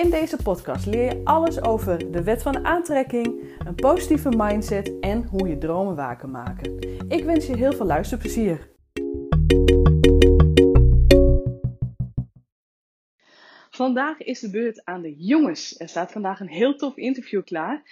In deze podcast leer je alles over de wet van aantrekking, een positieve mindset en hoe je dromen waar kan maken. Ik wens je heel veel luisterplezier. Vandaag is de beurt aan de jongens. Er staat vandaag een heel tof interview klaar.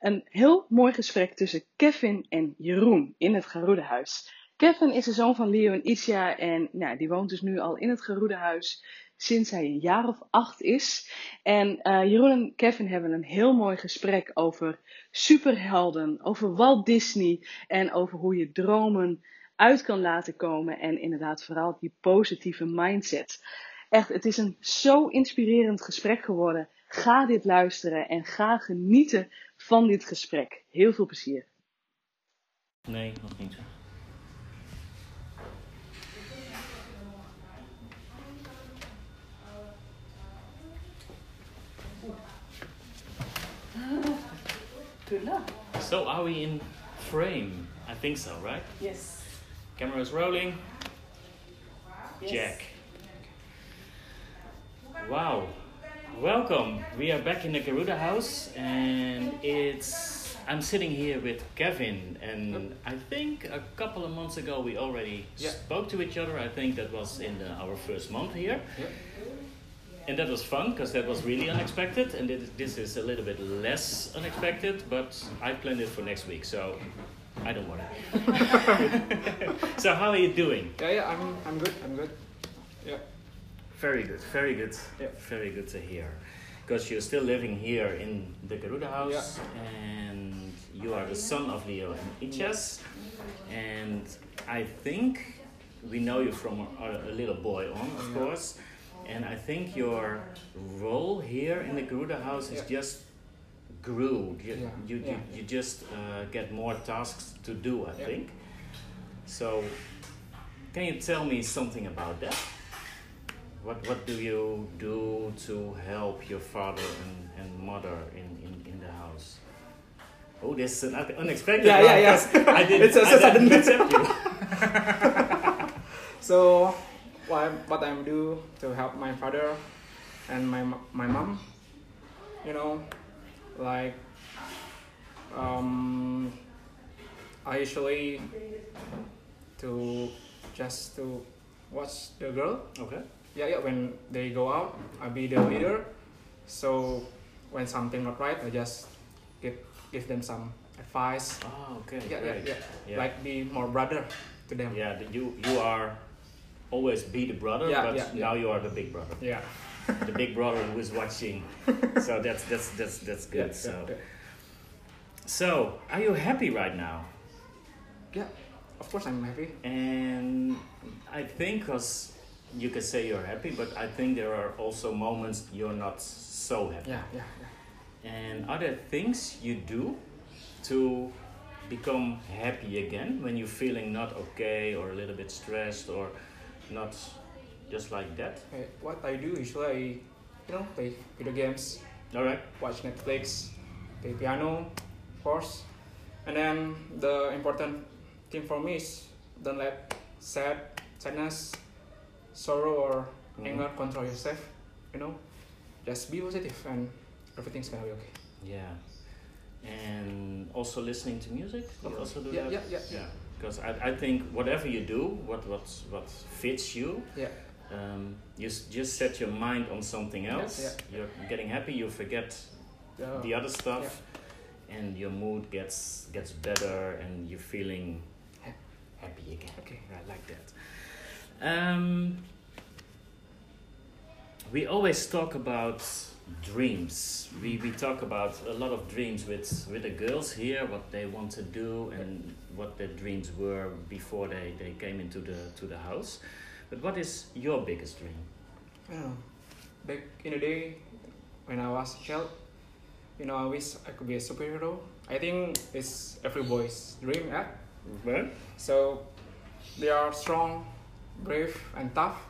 Een heel mooi gesprek tussen Kevin en Jeroen in het Geroedehuis. Kevin is de zoon van Leo en Isha en nou, die woont dus nu al in het Geroedehuis sinds hij een jaar of acht is. En uh, Jeroen en Kevin hebben een heel mooi gesprek over superhelden, over Walt Disney en over hoe je dromen uit kan laten komen en inderdaad vooral die positieve mindset. Echt, het is een zo inspirerend gesprek geworden. Ga dit luisteren en ga genieten van dit gesprek. Heel veel plezier. Nee, nog niet. Good luck. So are we in frame? I think so, right? Yes. Camera is rolling. yes. Jack. Wow. Welcome. We are back in the Garuda house and it's I'm sitting here with Kevin and I think a couple of months ago we already Yeah. spoke to each other. I think that was in uh, our first month here. Yeah. And that was fun because that was really unexpected and it, this is a little bit less unexpected but I planned it for next week so I don't worry. so how are you doing? Yeah, yeah, I'm, I'm good, I'm good. Yeah. Very good, very good, Yeah. very good to hear. Because you're still living here in the Garuda house, and you are the son of Leo and Ichas, and I think we know you from a, a little boy on, of Yeah. course, and I think your role here in the Garuda house is just grew. You, Yeah, you, you, yeah. you just uh, get more tasks to do, I Yeah. think. So, can you tell me something about that? What what do you do to help your father and, and mother in, in, in the house? Oh, this is an unexpected. Yeah, yeah, yeah. I didn't, It's I it's a didn't accept you. So, what I, what I do to help my father and my my mom, you know, like, um, I usually to just to watch the girl. Okay. Yeah, yeah. When they go out, I be the leader. So when something not right, I just give give them some advice. Oh, okay. Yeah, yeah, yeah. Yeah. Like be more brother to them. Yeah, you you are always be the brother, Yeah, but yeah, yeah. now you are the big brother, Yeah. the big brother who is watching. so that's that's that's that's good. Yeah, so yeah, so are you happy right now? yeah. Of course, I'm happy. And I think because you can say you're happy, but I think there are also moments you're not so happy. Yeah, yeah, yeah. And are there things you do to become happy again when you're feeling not okay or a little bit stressed or not just like that? What I do usually, I, you know, play video games, All right. watch Netflix, play piano, of course, and then the important thing for me is don't let sad, sadness, sorrow or Mhm. anger control yourself. You know, just be positive and everything's gonna be okay. Yeah. And also listening to music. You also do Yeah, that? yeah, yeah, Yeah. Because I, I think whatever you do, what what what fits you, Yeah. um, you s- just set your mind on something else. yeah. You're getting happy. You forget Yeah. the other stuff, and your mood gets gets better, and you're feeling happy again. Okay. I like that. Um, we always talk about dreams. We, we talk about a lot of dreams with, with the girls here, what they want to do and what their dreams were before they, they came into the to the house. But what is your biggest dream? Know. Back in the day, when I was a child, you know, I wish I could be a superhero. I think it's every boy's dream, yeah. Well, So they are strong, brave, and tough.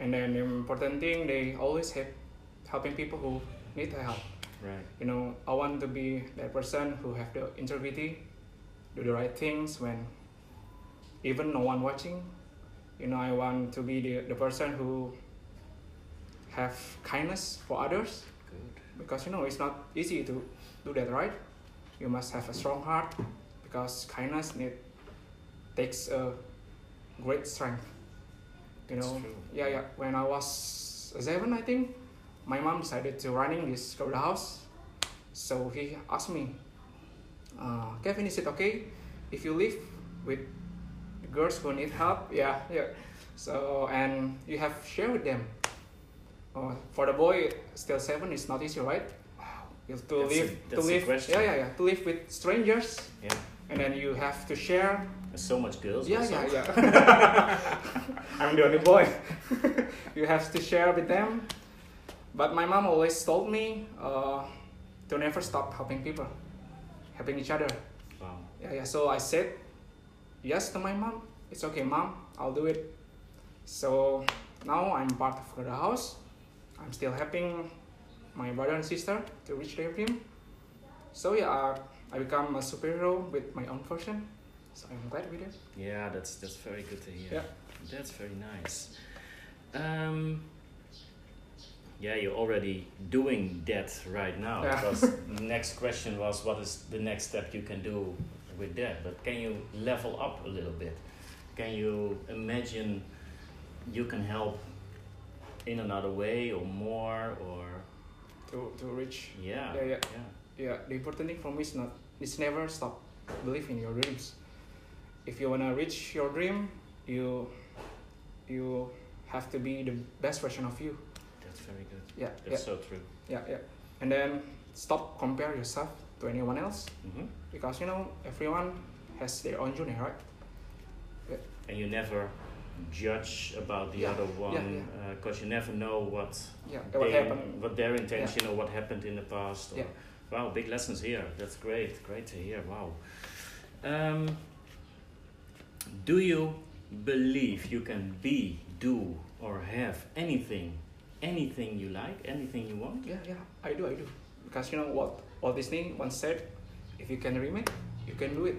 And then the important thing, they always help helping people who need help. right. You know, I want to be that person who have the integrity, do the right things when even no one watching. You know, I want to be the, the person who have kindness for others Good. because you know it's not easy to do that right you must have a strong heart because kindness need takes a great strength you know? yeah yeah. When i was seven i think my mom decided to running this house. So he asked me uh, kevin is it okay if you live with the girls who need help? Yeah yeah. So and you have share with them. Uh, for the boy still seven is not easy right? Wow. you have to That's live that's to live yeah yeah yeah. To live with strangers Yeah. and then you have to share There's so much girls. yeah yeah yeah. I'm the only boy. You have to share with them. But my mom always told me uh, don't ever stop helping people helping each other. Wow. yeah yeah so i said yes to my mom. It's okay mom i'll do it. So now i'm part of the house. I'm still helping my brother and sister to reach their dream. So yeah i become a superhero with my own version so i'm glad with it Yeah, that's that's very good to hear. Yeah. That's very nice. Um, yeah, you're already doing that right now. Yeah. Because next question was, what is the next step you can do with that? But can you level up a little bit? Can you imagine you can help in another way or more or to, to reach yeah Yeah, yeah. yeah yeah the important thing for me is not is never stop believe in your dreams if you wanna reach your dream you you have to be the best version of you that's very good. yeah That's so true. yeah yeah yeah and then stop compare yourself to anyone else hmm because you know everyone has their own journey right and you never judge about the Yeah, other yeah, one because you never know what yeah what happened what their intention or what happened in the past. Or, Yeah. Wow, big lessons here. That's great. Great to hear. Wow. Um, do you believe you can be, do, or have anything, anything you like, anything you want? yeah yeah i do i do because you know what walt disney once said if you can dream it you can do it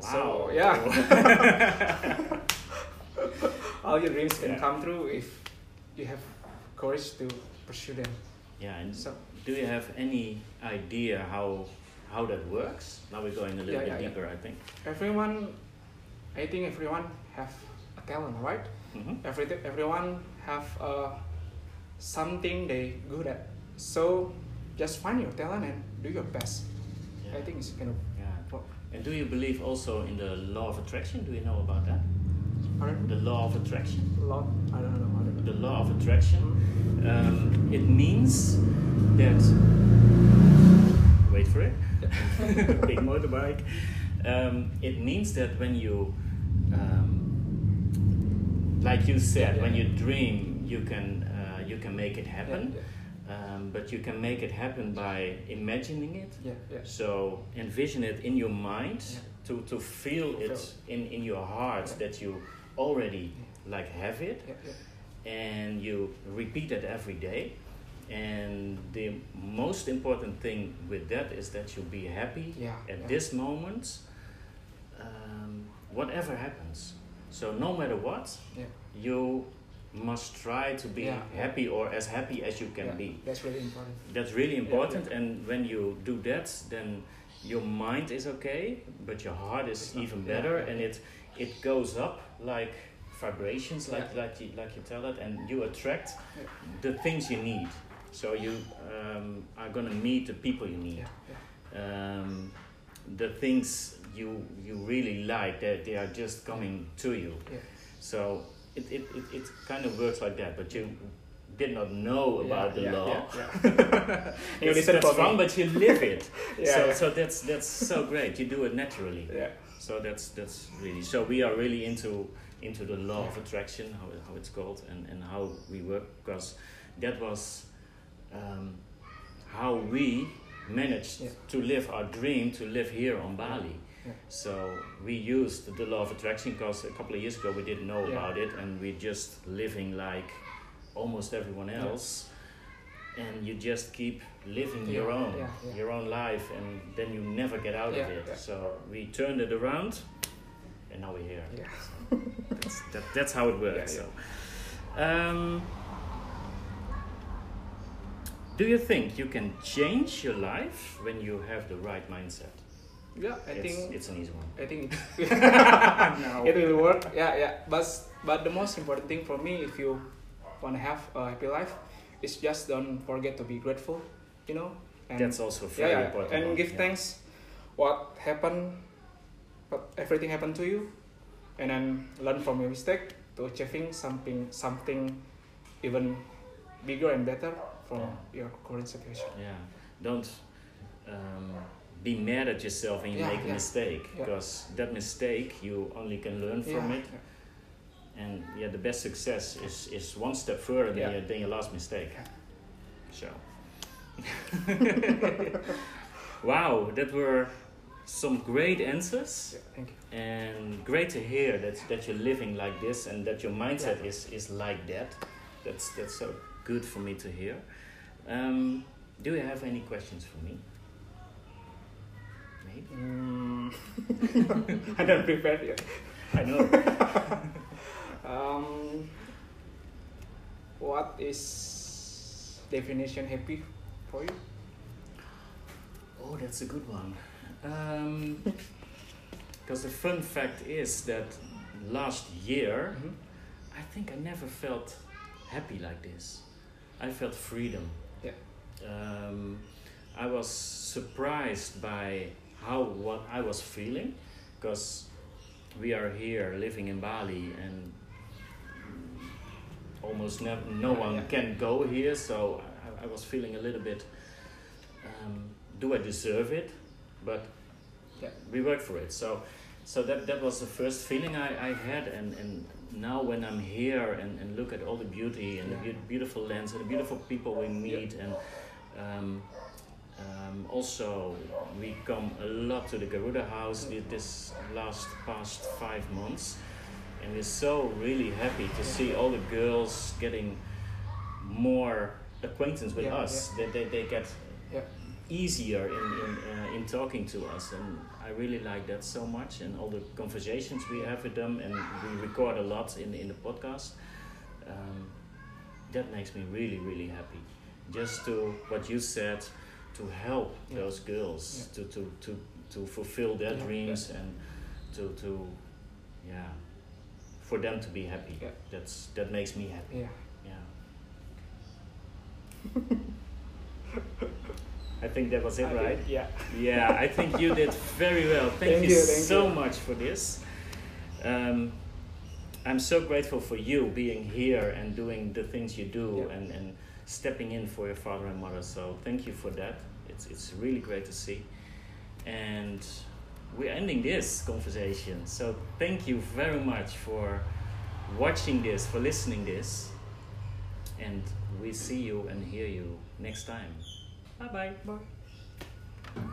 So, Wow. yeah. all your dreams can Yeah. come true if you have courage to pursue them yeah. And so do you have any idea how how that works? Now we're going a little Yeah, bit yeah. deeper, I think. everyone i think everyone have a talent right hmm Every, everyone have uh, something they good at so just find your talent and do your best Yeah. i think it's kind of Yeah. work. And do you believe also in the law of attraction? Do you know about that? Pardon? The law of attraction. lot i don't know I don't know The law of attraction. Mhm. Um, it means that. Wait for it. Big motorbike. Um, it means that when you, um, like you said, Yeah, when you dream, you can uh, you can make it happen. yeah, Um, but you can make it happen by imagining it. yeah yeah So envision it in your mind Yeah. to, to feel it in, in your heart Yeah. that you already like have it yeah yeah and you repeat it every day. And the most important thing with that is that you be happy yeah at yeah. this moment, um, whatever happens. So no matter what, Yeah. you must try to be Yeah, happy or as happy as you can Yeah, be. that's really important That's really important, and when you do that, then your mind is okay, but your heart is even better, and it it goes up like vibrations, like like you like you tell it, and you attract the things you need. So you um, are gonna meet the people you need. Um, the things you you really like, that they are just coming to you. Yeah. So it, it, it, it kind of works like that, but you did not know about the yeah, law. yeah, yeah. you It's, listen that's me. but you live it. Yeah, so yeah. so that's that's so great. You do it naturally. yeah So that's that's really so we are really into into the law of attraction, how, how it's called, and, and how we work because that was um, how we managed Yeah. to live our dream to live here on Bali. Yeah. So we used the law of attraction because a couple of years ago we didn't know Yeah. about it and we just living like almost everyone Yeah. else. And you just keep living Yeah, your own, yeah, yeah. your own life, and then you never get out Yeah, of it. yeah. So we turned it around, and now we're here. Yeah. That's, that, that's how it works. Yeah, So, um, do you think you can change your life when you have the right mindset? Yeah, I it's, think it's an easy one. I think no. it will work. Yeah, yeah. But but the most important thing for me, if you want to have a happy life, is just don't forget to be grateful. You know, and That's also yeah, very yeah, important. and one, give yeah. thanks what happened, what everything happened to you, and then learn from your mistake to achieving something something even bigger and better from your current situation. Yeah, don't um, be mad at yourself when you Yeah, make a yeah. mistake because that mistake you only can learn from it. And yeah, the best success is, is one step further than, your, than your last mistake. So, wow, that were some great answers, yeah. Thank you. and great to hear that that you're living like this and that your mindset is is like that. That's that's so good for me to hear. Um, do you have any questions for me? Mm. I don't prepare yet. I know. Um, what is definition happy for you? Oh, that's a good one. Because the fun fact is that last year, Mhm. I think I never felt happy like this. I felt freedom. Yeah. Um, I was surprised by how what I was feeling, because we are here living in Bali and almost never, no one can go here. So I, I was feeling a little bit. Um, do I deserve it? But Yeah. we worked for it. So so that that was the first feeling I, I had and, and now when I'm here and, and look at all the beauty and the Yeah. beau- beautiful lands and the beautiful people we meet and um, um, also we come a lot to the Garuda house thi- this last past five months. And we're so really happy to see all the girls getting more acquaintance with Yeah, us. that they, they get Yeah. easier in in, uh, in talking to us. And I really like that so much and all the conversations we have with them. And we record a lot in in the podcast. Um, that makes me really really happy. Just to what you said to help Yeah. those girls Yeah. to, to, to, to fulfill their Yeah, dreams and to, to yeah for them to be happy that's that makes me happy Yeah. yeah I think that was it I right did, Yeah. yeah, I think you did very well. Thank, Thank you, you, thank so you. much for this. Um, I'm so grateful for you being here and doing the things you do and, and stepping in for your father and mother. So thank you for that. It's, it's really great to see. And we're ending this conversation. So thank you very much for watching this, for listening this. And we see you and hear you next time. Bye bye.